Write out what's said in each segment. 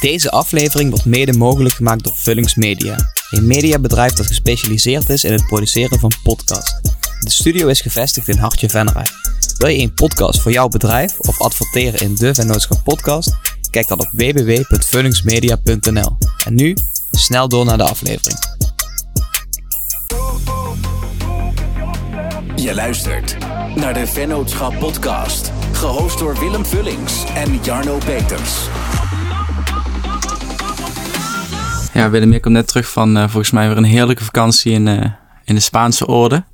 Deze aflevering wordt mede mogelijk gemaakt door Vullings Media, een mediabedrijf dat gespecialiseerd is in het produceren van podcasts. De studio is gevestigd in Hartje Venray. Wil je een podcast voor jouw bedrijf of adverteren in de Vennootschap podcast? Kijk dan op www.vullingsmedia.nl. En nu snel door naar de aflevering. Je luistert naar de Vennootschap podcast, gehost door Willem Vullings en Jarno Peters. Ja, Willem, je komt net terug van eh, volgens mij weer een heerlijke vakantie in, eh, in de Spaanse orde.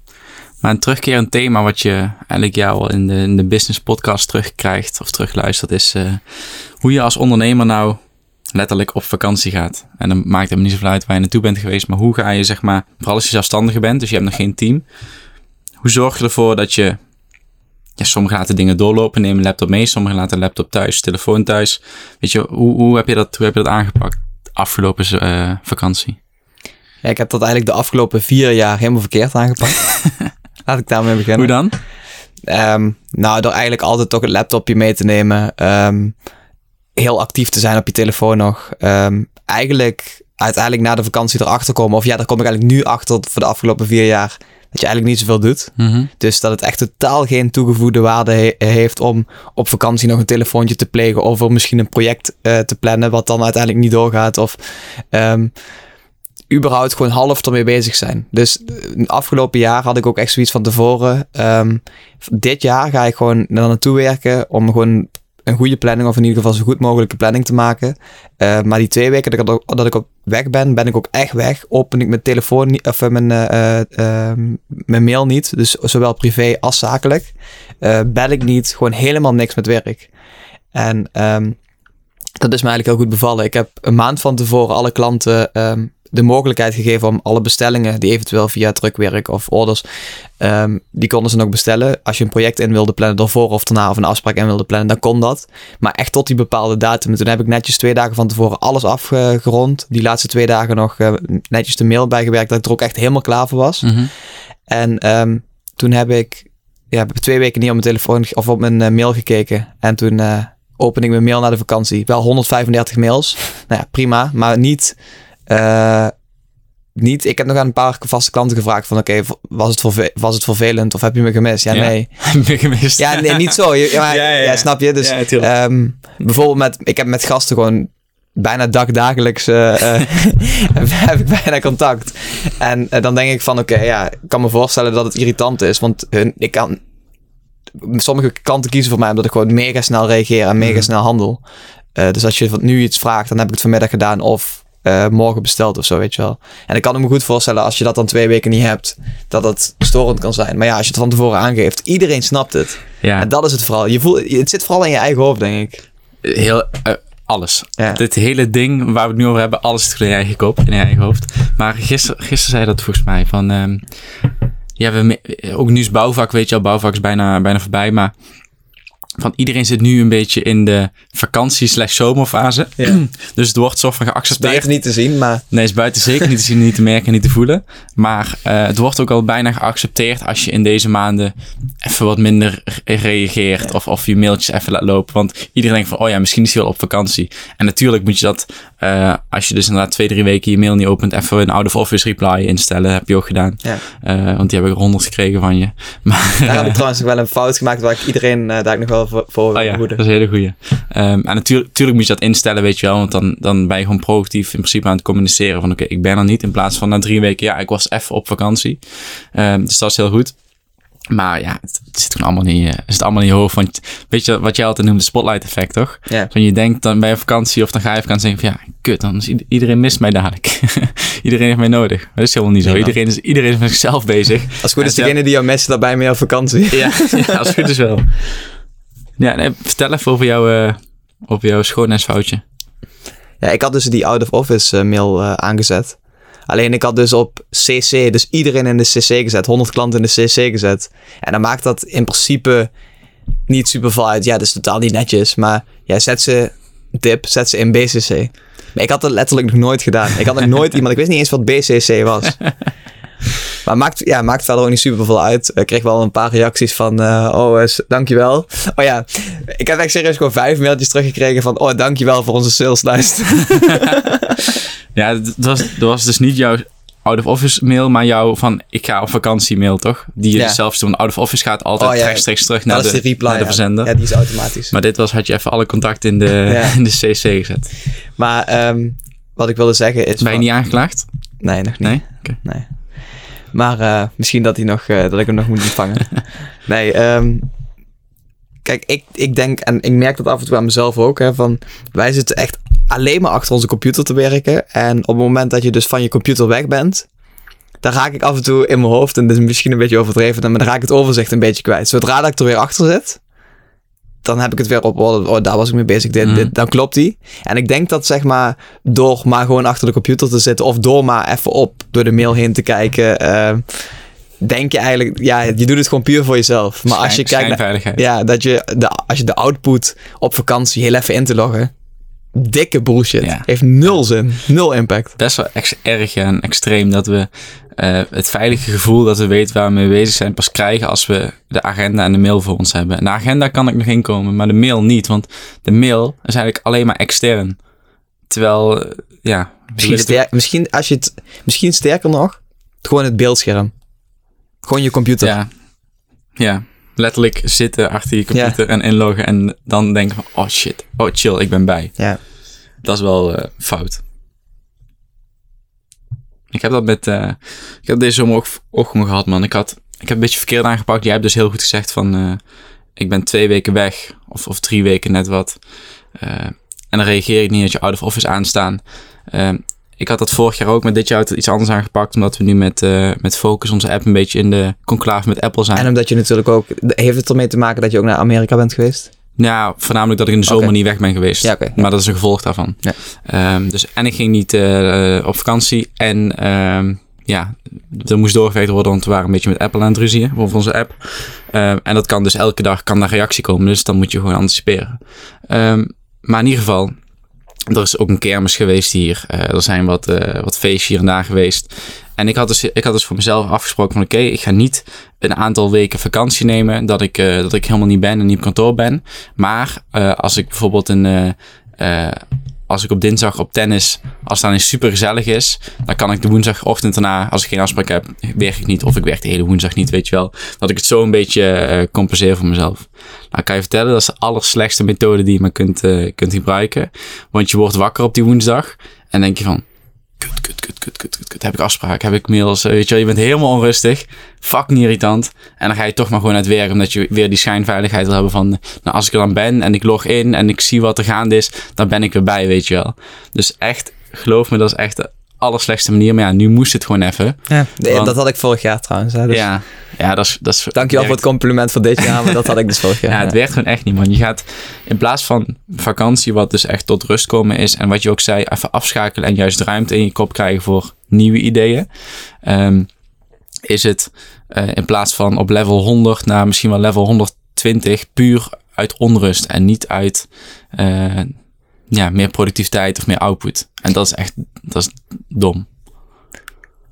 Maar een terugkerend thema wat je eigenlijk jou al in de, in de business podcast terugkrijgt of terugluistert is eh, hoe je als ondernemer nou letterlijk op vakantie gaat. En dan maakt het me niet zoveel uit waar je naartoe bent geweest, maar hoe ga je zeg maar, vooral als je zelfstandige bent, dus je hebt nog geen team. Hoe zorg je ervoor dat je, ja, sommigen laten dingen doorlopen, nemen een laptop mee, sommigen laten een laptop thuis, telefoon thuis. Weet je, hoe, hoe, heb, je dat, hoe heb je dat aangepakt afgelopen eh, vakantie? Ja, ik heb dat eigenlijk de afgelopen vier jaar helemaal verkeerd aangepakt. Laat ik daarmee beginnen. Hoe dan? Ehm, nou, door eigenlijk altijd toch het laptopje mee te nemen. Ehm, heel actief te zijn op je telefoon nog. Ehm, eigenlijk uiteindelijk na de vakantie erachter komen. Of ja, daar kom ik eigenlijk nu achter voor de afgelopen vier jaar. Dat je eigenlijk niet zoveel doet. Mhm. Dus dat het echt totaal geen toegevoegde waarde he- heeft om op vakantie nog een telefoontje te plegen. Of er misschien een project eh, te plannen wat dan uiteindelijk niet doorgaat. Of ehm, überhaupt gewoon half ermee bezig zijn. Dus uh, afgelopen jaar had ik ook echt zoiets van tevoren. ehm, dit jaar ga ik gewoon naar naartoe werken om gewoon een goede planning of in ieder geval zo goed mogelijke planning te maken. Eh, maar die twee weken dat ik, dat ik op weg ben, ben ik ook echt weg. Open ik mijn telefoon niet, of eh, mijn, eh, eh, ehm, mijn mail niet. Dus zowel privé als zakelijk. Bel ik niet. Gewoon helemaal niks met werk. En ehm, dat is me eigenlijk heel goed bevallen. Ik heb een maand van tevoren alle klanten ehm, de mogelijkheid gegeven om alle bestellingen die eventueel via drukwerk of orders, ehm, die konden ze nog bestellen. Als je een project in wilde plannen, daarvoor of daarna of een afspraak in wilde plannen, dan kon dat. Maar echt tot die bepaalde datum. En toen heb ik netjes twee dagen van tevoren alles afgerond. Die laatste twee dagen nog eh, netjes de mail bijgewerkt, dat ik er ook echt helemaal klaar voor was. Mhm. En ehm, toen heb ik, ja, heb twee weken niet op mijn telefoon of op mijn eh, mail gekeken. En toen eh opende ik mijn mail na de vakantie. Wel 135 mails. Nou ja, prima. Maar niet, eh, niet. Ik heb nog aan een paar vaste klanten gevraagd: van oké, was, het verve- was het vervelend of heb je me gemist? Ja, Ja. nee. Heb je gemist? Ja, nee, niet zo. Je- Ja, Ja, ja, ja, ja. snap je? Dus ehm, bijvoorbeeld met, ik heb met gasten gewoon bijna dagdagelijks eh, eh, heb ik bijna contact. En dan denk ik van oké, ja, ik kan me voorstellen dat het irritant is, want hun, ik kan sommige klanten kiezen voor mij omdat ik gewoon mega snel reageer en mega Mhm. snel handel. Dus als je nu iets vraagt, dan heb ik het vanmiddag gedaan of eh, morgen besteld of zo, weet je wel. En ik kan me goed voorstellen als je dat dan twee weken niet hebt, dat het storend kan zijn. Maar ja, als je het van tevoren aangeeft, iedereen snapt het. Ja, En dat is het vooral. Je voelt, het zit vooral in je eigen hoofd, denk ik. heel, eh, alles. Ja. Dit hele ding waar we het nu over hebben, alles zit in je eigen kop, in je eigen hoofd. Maar gisteren, gisteren zei dat volgens mij van, ehm, ja, we, ook nu is bouwvak, weet je al, bouwvak is bijna, bijna voorbij, maar van iedereen zit nu een beetje in de vakantie slash zomerfase. Ja. dus het wordt soort van geaccepteerd. Buiten niet te zien, maar Nee, is buiten zeker niet te zien, niet te merken, niet te voelen. Maar eh, het wordt ook al bijna geaccepteerd als je in deze maanden even wat minder re- reageert. Of, of je mailtjes even laat lopen. Want iedereen denkt van, oh ja, misschien is hij wel op vakantie. En natuurlijk moet je dat, eh, als je dus inderdaad twee, drie weken je mail niet opent, even een out of office reply instellen. heb je ook gedaan. Ja. Eh, want die heb ik honderd gekregen van je. Maar, daar heb ik trouwens nog wel een fout gemaakt waar ik iedereen eh, daar ik nog wel voor, voor wil Oh ja, dat is een hele goeie. Ehm, en natuurlijk, natuurlijk moet je dat instellen, weet je wel. Want dan, dan ben je gewoon proactief in principe aan het communiceren. Van oké, ik ben er niet. In plaats van na drie weken, ja, ik was even op vakantie. Ehm, dus dat is heel goed. Maar ja, het, het zit gewoon allemaal niet, eh, het zit allemaal niet hoog. Want weet je wat jij altijd noemt, de spotlight effect, toch? Ja. Van je denkt dan bij je vakantie of dan ga je vakantie en denk je van ja, kut, dan is ieder- iedereen mist mij dadelijk. iedereen heeft mij nodig. Maar dat is helemaal niet zo. Iedereen, is, iedereen is met zichzelf bezig. Als het goed is, En degene die jou missen, daarbij mee op vakantie. ja, ja, als het goed is wel. Ja, nee, vertel even over, jouw eh over jouw schoonheidsfoutje. Ja, ik had dus die out-of-office eh, mail eh, aangezet. Alleen ik had dus op CC, dus iedereen in de CC gezet, 100 klanten in de CC gezet. En dan maakt dat in principe niet super veel uit. Ja, dat is totaal niet netjes, maar ja, zet ze dip, zet ze in BCC. Maar ik had dat letterlijk nog nooit gedaan. Ik had nog nooit iemand, ik wist niet eens wat BCC was. Maar maakt, ja, maakt verder ook niet super veel uit. Ik kreeg wel een paar reacties van, uh, oh, is, dankjewel. Oh ja, ik heb echt serieus gewoon vijf mailtjes teruggekregen van, oh, dankjewel voor onze saleslijst. ja, dat was, dat was dus niet jouw out-of-office mail, maar jouw van ik ga op vakantie mail, toch? Die je ja. zelf doen. Out-of-office gaat altijd oh, ja. rechtstreeks terug naar de, reply, naar de verzender. Ja. die is automatisch. Maar dit was, had je even alle contacten in de, in de CC gezet. Maar um, wat ik wilde zeggen is... Ben je niet aangeklaagd? Nee, nog niet. Nee? Okay. nee. Maar uh, misschien dat, hij nog, uh, dat ik hem nog moet ontvangen. nee, um, kijk, ik, ik denk, en ik merk dat af en toe aan mezelf ook, hè, van wij zitten echt alleen maar achter onze computer te werken. En op het moment dat je dus van je computer weg bent, dan raak ik af en toe in mijn hoofd, en dat is misschien een beetje overdreven, maar dan raak ik het overzicht een beetje kwijt. Zodra dat ik er weer achter zit, dan heb ik het weer op, oh, oh daar was ik mee bezig, dit, mm. dit, dan klopt die. En ik denk dat zeg maar, door maar gewoon achter de computer te zitten, of door maar even op, door de mail heen te kijken, uh, denk je eigenlijk, ja, je doet het gewoon puur voor jezelf. Maar als je kijkt naar, ja, dat je de, als je de output op vakantie heel even in te loggen, dikke bullshit. Heeft nul zin, nul impact. Best wel erg en extreem dat we uh, het veilige gevoel dat we weten waar we mee bezig zijn pas krijgen als we de agenda en de mail voor ons hebben. En de agenda kan ik nog inkomen, maar de mail niet, want de mail is eigenlijk alleen maar extern. Terwijl, uh, ja. Misschien, sterk, misschien, als je het, misschien sterker nog, gewoon het beeldscherm. Gewoon je computer. Ja. Ja. Letterlijk zitten achter je computer en inloggen en dan denken van, oh shit, oh chill, ik ben bij. Ja. Dat is wel uh, fout. Ik heb dat met, uh, ik heb deze zomer ook, ook gewoon gehad, man. Ik had, ik heb een beetje verkeerd aangepakt. Jij hebt dus heel goed gezegd van, uh, ik ben twee weken weg. Of, of drie weken, net wat. En dan reageer ik niet als je out of office aanstaan. Ik had dat vorig jaar ook, met dit jaar iets anders aangepakt. Omdat we nu met, met Focus, onze app, een beetje in de conclave met Apple zijn. En omdat je natuurlijk ook, heeft het ermee te maken dat je ook naar Amerika bent geweest? Ja, voornamelijk dat ik in de zomer niet weg ben geweest. Ja, Maar dat is een gevolg daarvan. Ja. Um, dus, en ik ging niet uh, op vakantie. En um, ja, er moest doorgewerkt worden, want we waren een beetje met Apple aan het ruzien over onze app. Um, en dat kan dus elke dag kan daar reactie komen. Dus dan moet je gewoon anticiperen. maar in ieder geval, er is ook een kermis geweest hier. Uh, er zijn wat, uh, wat feestjes hier en daar geweest. En ik had dus, ik had dus voor mezelf afgesproken van oké, ik ga niet een aantal weken vakantie nemen dat ik, uh, dat ik helemaal niet ben en niet op kantoor ben. Maar als ik bijvoorbeeld een, als ik op dinsdag op tennis, als het dan super gezellig is, dan kan ik de woensdagochtend daarna, als ik geen afspraak heb, werk ik niet. Of ik werk de hele woensdag niet, weet je wel. Dat ik het zo een beetje compenseer voor mezelf. Nou, kan je vertellen, dat is de allerslechtste methode die je maar kunt, kunt gebruiken. Want je wordt wakker op die woensdag en denk je van, kut, kut, kut, kut, kut, kut, kut. Heb ik afspraak, heb ik mails, weet je wel. Je bent helemaal onrustig, fucking irritant. En dan ga je toch maar gewoon uit werk, omdat je weer die schijnveiligheid wil hebben van... Nou, als ik er dan ben en ik log in en ik zie wat er gaande is, dan ben ik weer bij, weet je wel. Dus echt, geloof me, dat is echt allerslechtste manier. Maar ja, nu moest het gewoon even. Ja, dat had ik vorig jaar trouwens. Hè, dus. Ja, ja, dat is... Dat is Dankjewel voor het compliment van dit jaar, maar dat had ik dus vorig jaar. Ja, het werkt gewoon echt niet, man. Je gaat in plaats van vakantie, wat dus echt tot rust komen is... en wat je ook zei, even afschakelen en juist ruimte in je kop krijgen voor nieuwe ideeën... Um, is het uh, in plaats van op level 100 naar misschien wel level 120 puur uit onrust en niet uit uh, ja, meer productiviteit of meer output. En dat is echt dat is dom.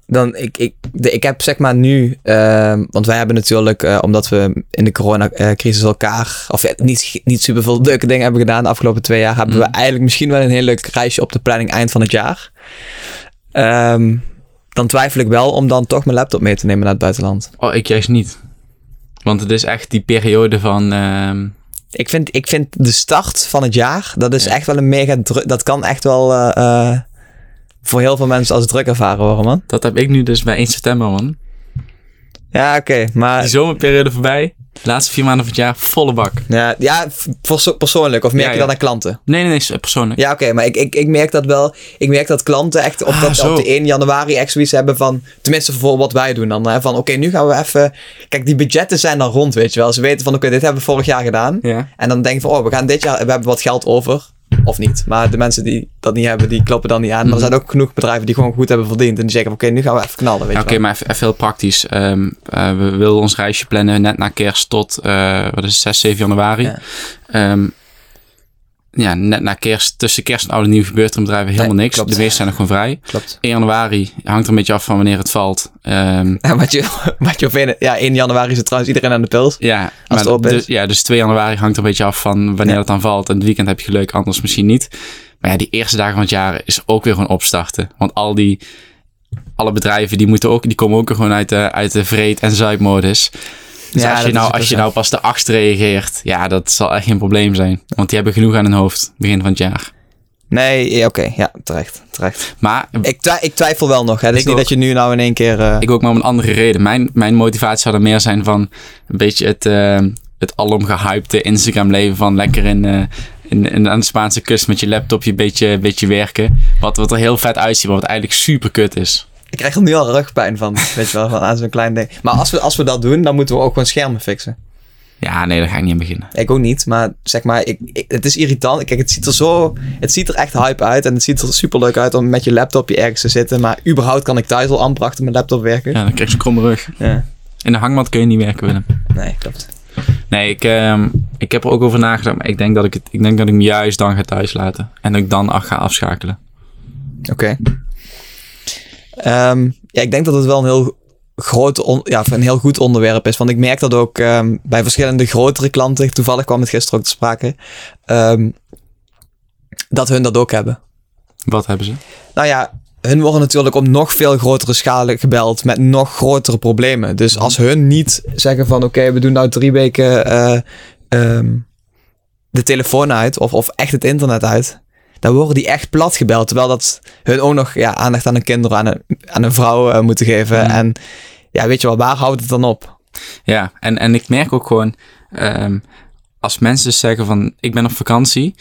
Dan, ik, ik, de, ik heb zeg maar nu, uh, want wij hebben natuurlijk, uh, omdat we in de coronacrisis elkaar, of ja, niet, niet super veel leuke dingen hebben gedaan de afgelopen twee jaar, hebben we mm. eigenlijk misschien wel een heel leuk reisje op de planning eind van het jaar. Um, dan twijfel ik wel om dan toch mijn laptop mee te nemen naar het buitenland. Oh, ik juist niet. Want het is echt die periode van. Uh ik vind, ik vind de start van het jaar, dat is echt wel een mega druk. Dat kan echt wel uh, uh, voor heel veel mensen als druk ervaren worden, man. Dat heb ik nu dus bij 1 september, man. Ja, oké, maar... Die zomerperiode voorbij. De laatste vier maanden van het jaar, volle bak. Ja, ja persoonlijk. Of merk je dat aan klanten? Nee, nee, nee, persoonlijk. Ja, oké. maar ik, ik, ik merk dat wel. Ik merk dat klanten echt op, ah, dat, op de 1 januari echt zoiets hebben van... Tenminste, voor wat wij doen dan. Hè, van, oké, nu gaan we even... Kijk, die budgetten zijn dan rond, weet je wel. Ze weten van, oké, dit hebben we vorig jaar gedaan. Ja. En dan denk je van, oh, we gaan dit jaar... We hebben wat geld over. Of niet. Maar de mensen die dat niet hebben, die kloppen dan niet aan. Maar er mhm. zijn ook genoeg bedrijven die gewoon goed hebben verdiend. En die zeggen, oké, nu gaan we even knallen. Oké, okay, maar even, heel praktisch. Um, uh, we willen ons reisje plannen net na kerst tot, uh, wat is het, 6, 7 januari. Ja. Um, ja, net na kerst, tussen kerst en oude nieuw gebeurt er in bedrijven helemaal Nee, niks. klopt. De meeste zijn nog gewoon vrij. Klopt. 1 januari hangt er een beetje af van wanneer het valt. Ehm, En wat je, wat je op ja, 1 januari is het trouwens iedereen aan de pils. ja, maar op is. dus, ja, dus 2 januari hangt er een beetje af van wanneer Ja. het dan valt. En het weekend heb je geluk, anders misschien niet. Maar ja, die eerste dagen van het jaar is ook weer gewoon opstarten. Want al die, alle bedrijven die moeten ook, die komen ook gewoon uit de, uit de vreed- en zuipmodus. Dus Ja, als, je nou, als je nou pas de achtste reageert, ja, dat zal echt geen probleem zijn. Want die hebben genoeg aan hun hoofd, begin van het jaar. Nee, oké. ja, terecht. terecht. Maar Ik, twi- ik twijfel wel nog. Hè. Het is niet ook. dat je nu nou in één keer... eh, Ik ook maar om een andere reden. Mijn, mijn motivatie zou er meer zijn van een beetje het, eh, het alom gehypte Instagram leven van lekker in, eh, in, in, aan de Spaanse kust met je laptopje een beetje, beetje werken. Wat, wat er heel vet uitziet, maar wat eigenlijk super kut is. Ik krijg er nu al rugpijn van. weet je wel, van aan zo'n klein ding. Maar als we, als we dat doen, dan moeten we ook gewoon schermen fixen. Ja, nee, daar ga ik niet aan beginnen. Ik ook niet, maar zeg maar, ik, ik- het is irritant. Kijk, het ziet er zo, het ziet er echt hype uit en het ziet er super leuk uit om met je laptopje ergens te zitten. Maar überhaupt kan ik thuis al amper achter mijn laptop werken. Ja, dan krijg je een kromme rug. Ja. In de hangmat kun je niet werken, Willem. Nee, klopt. Nee, ik, ehm, ik heb er ook over nagedacht, maar ik denk dat ik, het, ik denk dat ik hem juist dan ga thuis laten. En dat ik dan ga afschakelen. Oké. Ehm, ja, ik denk dat het wel een heel groot, on- ja, een heel goed onderwerp is. Want ik merk dat ook ehm, bij verschillende grotere klanten. Toevallig kwam het gisteren ook te sprake. ehm, dat hun dat ook hebben. Wat hebben ze? Nou ja, hun worden natuurlijk op nog veel grotere schalen gebeld met nog grotere problemen. Dus als hun niet zeggen van oké, we doen nou drie weken eh, de telefoon uit of, of echt het internet uit, dan worden die echt plat gebeld. Terwijl dat hun ook nog ja, aandacht aan hun kinderen, aan een, aan een vrouw eh, moeten geven. Mhm. En ja, weet je wel, waar houdt het dan op? Ja, en, en ik merk ook gewoon, ehm, als mensen dus zeggen van, ik ben op vakantie,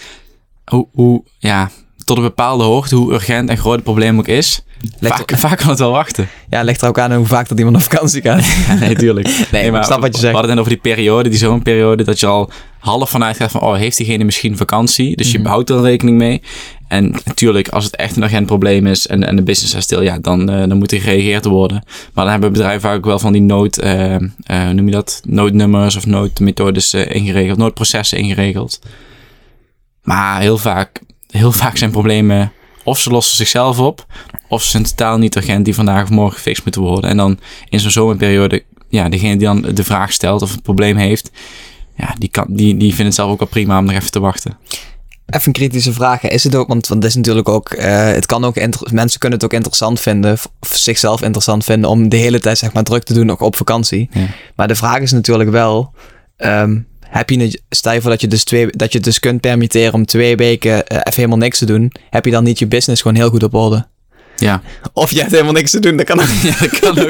hoe, hoe, ja, tot een bepaalde hoogte, hoe urgent en groot het probleem ook is, vaak, vaak kan het wel wachten. Ja, ligt er ook aan hoe vaak dat iemand op vakantie gaat. Ja, nee, tuurlijk. Nee, ik snap wat je We zegt. hadden het over die periode, die zomerperiode, dat je al half vanuit gaat van, oh, heeft diegene misschien vakantie? Dus Mhm. je houdt er rekening mee. En natuurlijk, als het echt een urgent probleem is en, en de business staat stil, ja, dan, eh, dan moet er gereageerd worden. Maar dan hebben bedrijven vaak ook wel van die nood, eh, eh, noem je dat? Noodnummers of noodmethodes ingeregeld, noodprocessen ingeregeld. Maar heel vaak, heel vaak zijn problemen of ze lossen zichzelf op, of ze zijn totaal niet urgent die vandaag of morgen gefixt moeten worden. En dan in zo'n zomerperiode, ja, degene die dan de vraag stelt of het probleem heeft, ja, die, kan, die, die vindt het zelf ook wel prima om nog even te wachten. Even een kritische vraag. Is het ook, want, want het is natuurlijk ook, eh, het kan ook, mensen kunnen het ook interessant vinden, of zichzelf interessant vinden om de hele tijd zeg maar druk te doen nog op vakantie. Ja. Maar de vraag is natuurlijk wel, ehm, heb je, het- stel je voor dat je dus twee, dat je het dus kunt permitteren om twee weken eh, even helemaal niks te doen, heb je dan niet je business gewoon heel goed op orde? Ja, Of je hebt helemaal niks te doen, dat kan ook. ja dat kan ook.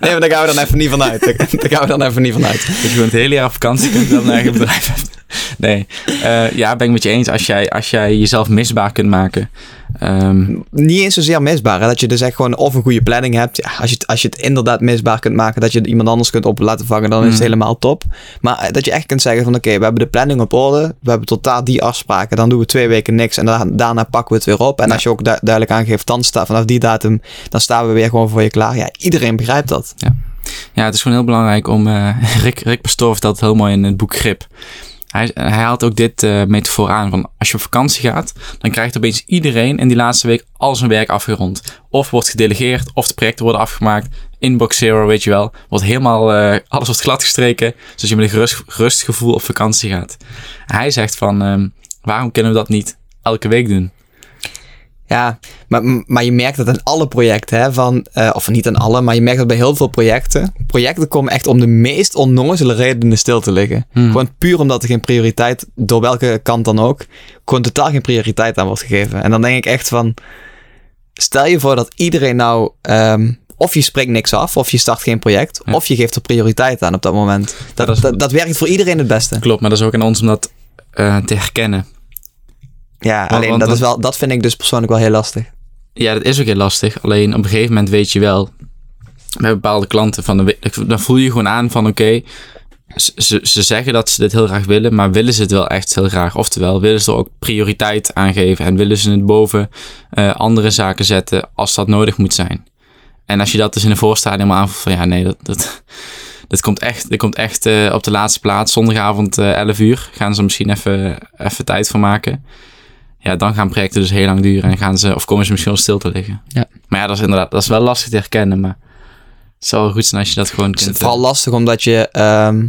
Nee, maar daar gaan we dan even niet van uit. Daar, daar gaan we dan even niet van uit. Dat je gewoon het hele jaar op vakantie kunt dat een eigen bedrijf hebt. Nee, Eh, ja, ben ik met je eens. Als jij, als jij jezelf misbaar kunt maken. ehm, niet eens zozeer misbaar. Hè? Dat je dus echt gewoon of een goede planning hebt. Ja, als, je het, als je het inderdaad misbaar kunt maken, dat je iemand anders kunt op laten vangen, dan is het Mhm. helemaal top. Maar eh, dat je echt kunt zeggen van oké, we hebben de planning op orde. We hebben tot daar die afspraken. Dan doen we twee weken niks en da- daarna pakken we het weer op. En Ja. als je ook du- duidelijk aangeeft, dan staat vanaf die datum, dan staan we weer gewoon voor je klaar. Ja, iedereen begrijpt dat. ja, het is gewoon heel belangrijk om... eh, Rick, Rick Pastoor vertelt het heel mooi in het boek Grip. Hij, hij haalt ook dit eh metafoor aan van als je op vakantie gaat, dan krijgt opeens iedereen in die laatste week al zijn werk afgerond. Of wordt gedelegeerd, of de projecten worden afgemaakt. Inbox zero, weet je wel. Wordt helemaal, eh, alles wordt gladgestreken, zodat je met een gerust gevoel op vakantie gaat. Hij zegt van, ehm, waarom kunnen we dat niet elke week doen? Ja, maar, maar je merkt dat in alle projecten, hè, van, eh, of niet in alle, maar je merkt dat bij heel veel projecten. Projecten komen echt om de meest onnozele redenen stil te liggen. Hmm. Gewoon puur omdat er geen prioriteit, door welke kant dan ook, gewoon totaal geen prioriteit aan wordt gegeven. En dan denk ik echt van, stel je voor dat iedereen nou, ehm, of je spreekt niks af, of je start geen project, Ja. of je geeft er prioriteit aan op dat moment. Dat, dat dat, is- dat, werkt voor iedereen het beste. Klopt, maar dat is ook aan ons om dat eh, te herkennen. Ja, alleen want- dat, is wel, dat vind ik dus persoonlijk wel heel lastig. Ja, dat is ook heel lastig. Alleen op een gegeven moment weet je wel, bij bepaalde klanten, van de, dan voel je gewoon aan van oké, ze, ze- ze zeggen dat ze dit heel graag willen, maar willen ze het wel echt heel graag? Oftewel, willen ze er ook prioriteit aan geven en willen ze het boven eh, andere zaken zetten als dat nodig moet zijn? En als je dat dus in de voorstadium aanvoelt van ja, nee, dat, dat, dit komt echt, dit komt echt eh, op de laatste plaats. Zondagavond eh 11 uur gaan ze er misschien even, even tijd voor maken. Ja, dan gaan projecten dus heel lang duren en gaan ze, of komen ze misschien wel stil te liggen. Ja. Maar ja, dat is inderdaad, dat is wel lastig te herkennen, maar het zou wel goed zijn als je dat gewoon Het is kunt... vooral lastig omdat je, ehm,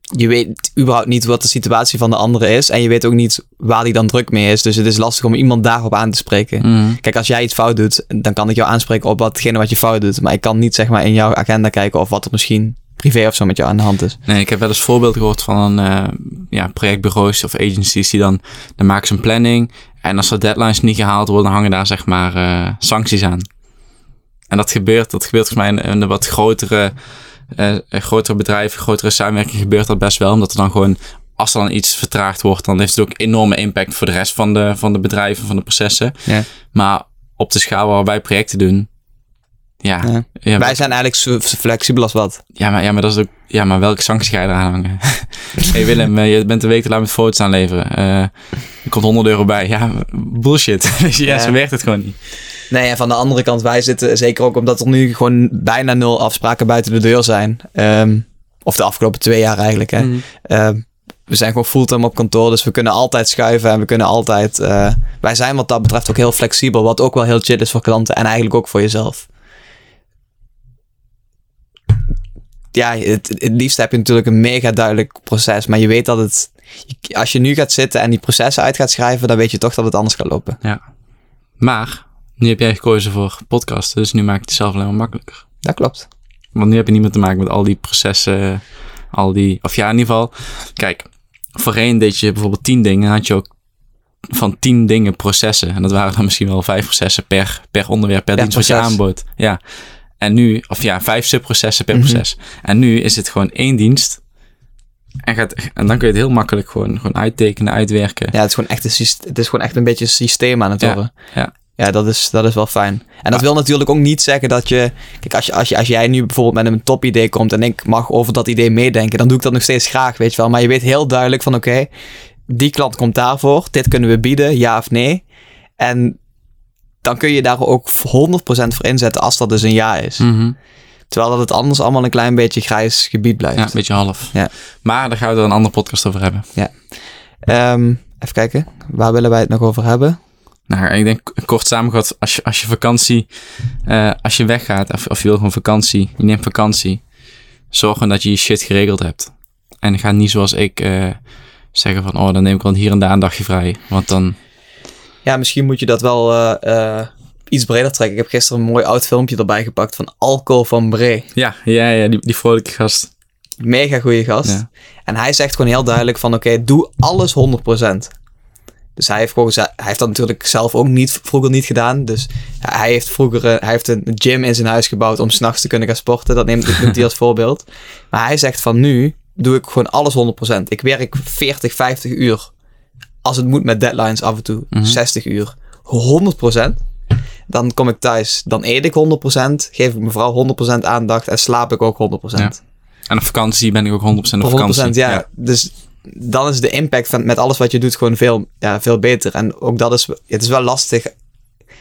je weet überhaupt niet wat de situatie van de andere is. En je weet ook niet waar die dan druk mee is. Dus het is lastig om iemand daarop aan te spreken. eh, mhm. Kijk, als jij iets fout doet, dan kan ik jou aanspreken op watgene wat je fout doet. Maar ik kan niet zeg maar in jouw agenda kijken of wat er misschien privé of zo met jou aan de hand is. Nee, ik heb wel eens voorbeelden gehoord van eh, ja, projectbureaus of agencies die dan, dan maken ze een planning. En als de deadlines niet gehaald worden, dan hangen daar zeg maar eh, sancties aan. En dat gebeurt, dat gebeurt volgens mij in, in de wat grotere, eh, grotere bedrijven, grotere samenwerking gebeurt dat best wel. Omdat er dan gewoon, als er dan iets vertraagd wordt, dan heeft het ook enorme impact voor de rest van de, van de bedrijven, van de processen. Ja. Maar op de schaal waar wij projecten doen, ja. Ja. ja, Wij zijn eigenlijk zo flexibel als wat. ja, maar, ja, maar dat is ook. Ja, maar welke sanctie ga je eraan hangen? hey Willem, eh, je bent een week te laat met foto's aanleveren. Eh er komt 100 euro bij. Ja, bullshit. Je, ja, Ja. zo werkt het gewoon niet. Nee, en van de andere kant, wij zitten zeker ook omdat er nu gewoon bijna nul afspraken buiten de deur zijn. Ehm, of de afgelopen twee jaar eigenlijk. Hè. Mhm. Ehm, we zijn gewoon fulltime op kantoor, dus we kunnen altijd schuiven en we kunnen altijd. eh, wij zijn wat dat betreft ook heel flexibel, wat ook wel heel chill is voor klanten en eigenlijk ook voor jezelf. Ja, het, het liefst heb je natuurlijk een mega duidelijk proces, maar je weet dat het. Als je nu gaat zitten en die processen uit gaat schrijven, dan weet je toch dat het anders gaat lopen. Ja. Maar, nu heb jij gekozen voor podcasten, dus nu maak je het zelf alleen maar makkelijker. Dat klopt. Want nu heb je niet meer te maken met al die processen, al die... Of ja, in ieder geval, kijk, voorheen deed je bijvoorbeeld tien dingen, had je ook van tien dingen processen. En dat waren dan misschien wel vijf processen per, per onderwerp, per dienst wat je aanbood. Ja. En nu, of ja, vijf subprocessen per Mhm. proces. En nu is het gewoon één dienst. En, gaat, en dan kun je het heel makkelijk gewoon, gewoon uittekenen, uitwerken. Ja, het is gewoon echt een, het is gewoon echt een beetje een systeem aan het worden. ja. Ja, dat is, dat is wel fijn. En dat wil natuurlijk ook niet zeggen dat je... Kijk, als, je, als, je, als jij nu bijvoorbeeld met een topidee komt en ik mag over dat idee meedenken, dan doe ik dat nog steeds graag, weet je wel. Maar je weet heel duidelijk van, oké, die klant komt daarvoor. Dit kunnen we bieden, ja of nee. En dan kun je daar ook 100% voor inzetten als dat dus een ja is. Mhm. Terwijl dat het anders allemaal een klein beetje grijs gebied blijft. Ja, een beetje half. Ja. Maar daar gaan we er een andere podcast over hebben. Ehm, even kijken, waar willen wij het nog over hebben? Nou, ik denk kort samengevat, als je, als je vakantie, eh, als je weggaat, of, of je wil gewoon vakantie, je neemt vakantie, zorg gewoon dat je je shit geregeld hebt. En ga niet zoals ik eh, zeggen van, oh, dan neem ik wel hier en daar een dagje vrij. Want dan, Ja, misschien moet je dat wel eh, eh, iets breder trekken. Ik heb gisteren een mooi oud filmpje erbij gepakt van Alco van Bree. ja, ja, ja die, die vrolijke gast. Mega goede gast. Ja. En hij zegt gewoon heel duidelijk van oké, doe alles 100%. Dus hij heeft, gewoon, hij heeft dat natuurlijk zelf ook niet, vroeger niet gedaan. Dus ja, hij heeft vroeger hij heeft een gym in zijn huis gebouwd om s'nachts te kunnen gaan sporten. Dat neemt, neemt hij als voorbeeld. Maar hij zegt van nu doe ik gewoon alles 100%. Ik werk 40, 50 uur. Als het moet met deadlines af en toe. Mhm. 60 uur. 100%. Dan kom ik thuis. Dan eet ik 100%. Geef ik mevrouw 100% aandacht. En slaap ik ook 100%. Ja. En op vakantie ben ik ook 100% op Voor 100%, vakantie. ja. Dus dan is de impact van met alles wat je doet gewoon veel, ja, veel beter. En ook dat is, het is wel lastig.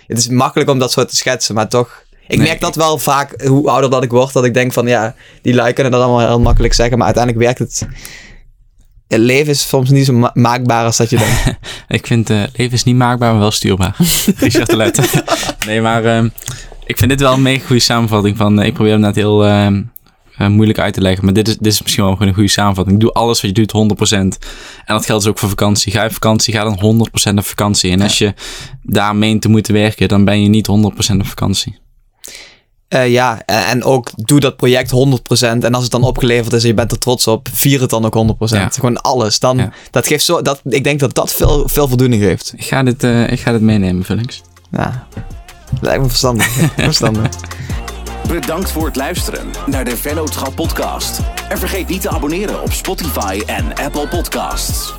Het is makkelijk om dat zo te schetsen, maar toch. Ik Nee, merk dat wel vaak, hoe ouder dat ik word, dat ik denk van ja, die lui kunnen dat allemaal heel makkelijk zeggen, maar uiteindelijk werkt het. Het leven is soms niet zo ma- maakbaar als dat je denkt. Ik vind eh leven is niet maakbaar, maar wel stuurbaar. Richard de Let. nee, maar ehm, ik vind dit wel een mega goede samenvatting van... eh, ik probeer hem net heel ehm, eh, moeilijk uit te leggen, maar dit is, dit is misschien wel gewoon een goede samenvatting. Doe alles wat je doet 100%. En dat geldt dus ook voor vakantie. Ga je op vakantie, ga dan 100% op vakantie. En als je daar meent te moeten werken, dan ben je niet 100% op vakantie. Eh, ja, en, en ook doe dat project 100%. En als het dan opgeleverd is en je bent er trots op, vier het dan ook 100%. Ja. Gewoon alles. Dan, Ja. dat geeft zo, dat, ik denk dat dat veel, veel voldoening geeft. Ik ga dit, eh, ik ga dit meenemen, Vullings. Ja, lijkt me verstandig. verstandig. Bedankt voor het luisteren naar de Vennootschap podcast. En vergeet niet te abonneren op Spotify en Apple Podcasts.